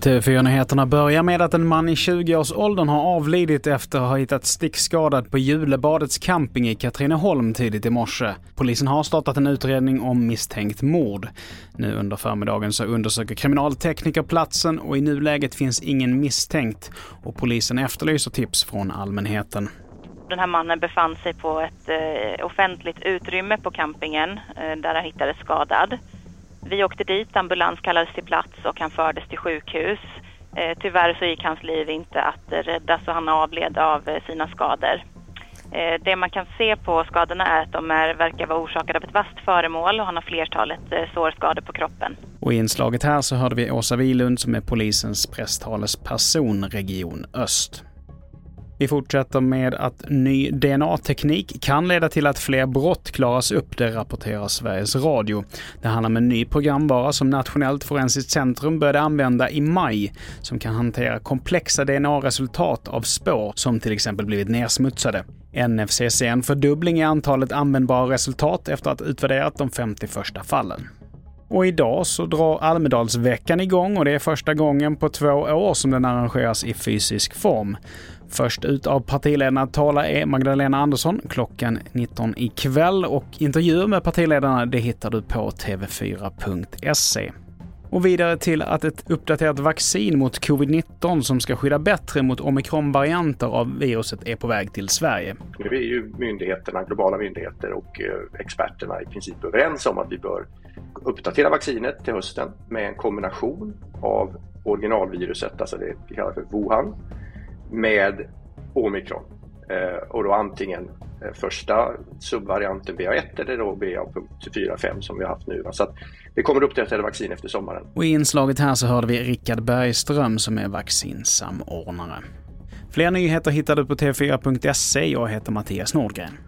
TV4-nyheterna börjar med att en man i 20-årsåldern har avlidit efter att ha hittats stickskadad på Julebadets camping i Katrineholm tidigt i morse. Polisen har startat en utredning om misstänkt mord. Nu under förmiddagen så undersöker kriminaltekniker platsen och i nuläget finns ingen misstänkt och polisen efterlyser tips från allmänheten. Den här mannen befann sig på ett eh, offentligt utrymme på campingen eh, där han hittades skadad. Vi åkte dit, ambulans kallades till plats och han fördes till sjukhus. Eh, tyvärr så gick hans liv inte att rädda så han avled av eh, sina skador. Eh, det man kan se på skadorna är att de är, verkar vara orsakade av ett vasst föremål och han har flertalet eh, sårskador på kroppen. Och i inslaget här så hörde vi Åsa Wilund som är polisens presstalesperson Region Öst. Vi fortsätter med att ny DNA-teknik kan leda till att fler brott klaras upp, det rapporterar Sveriges Radio. Det handlar om en ny programvara som Nationellt forensiskt centrum började använda i maj, som kan hantera komplexa DNA-resultat av spår som till exempel blivit nedsmutsade. NFC ser en fördubbling i antalet användbara resultat efter att ha utvärderat de 50 första fallen. Och idag så drar Almedalsveckan igång och det är första gången på två år som den arrangeras i fysisk form. Först ut av partiledarna att tala är e. Magdalena Andersson klockan 19 ikväll och intervjuer med partiledarna det hittar du på tv4.se. Och vidare till att ett uppdaterat vaccin mot covid-19 som ska skydda bättre mot omikronvarianter av viruset är på väg till Sverige. Nu är ju myndigheterna, globala myndigheter och eh, experterna i princip överens om att vi bör uppdatera vaccinet till hösten med en kombination av originalviruset, alltså det vi kallar för Wuhan, med omikron. Eh, och då antingen eh, första subvarianten BA1 eller då BA.4.5 som vi har haft nu. Så att det kommer uppdaterade vaccin efter sommaren. Och i inslaget här så hörde vi Rickard Bergström som är vaccinsamordnare. Fler nyheter hittar du på tv4.se. Jag heter Mattias Nordgren.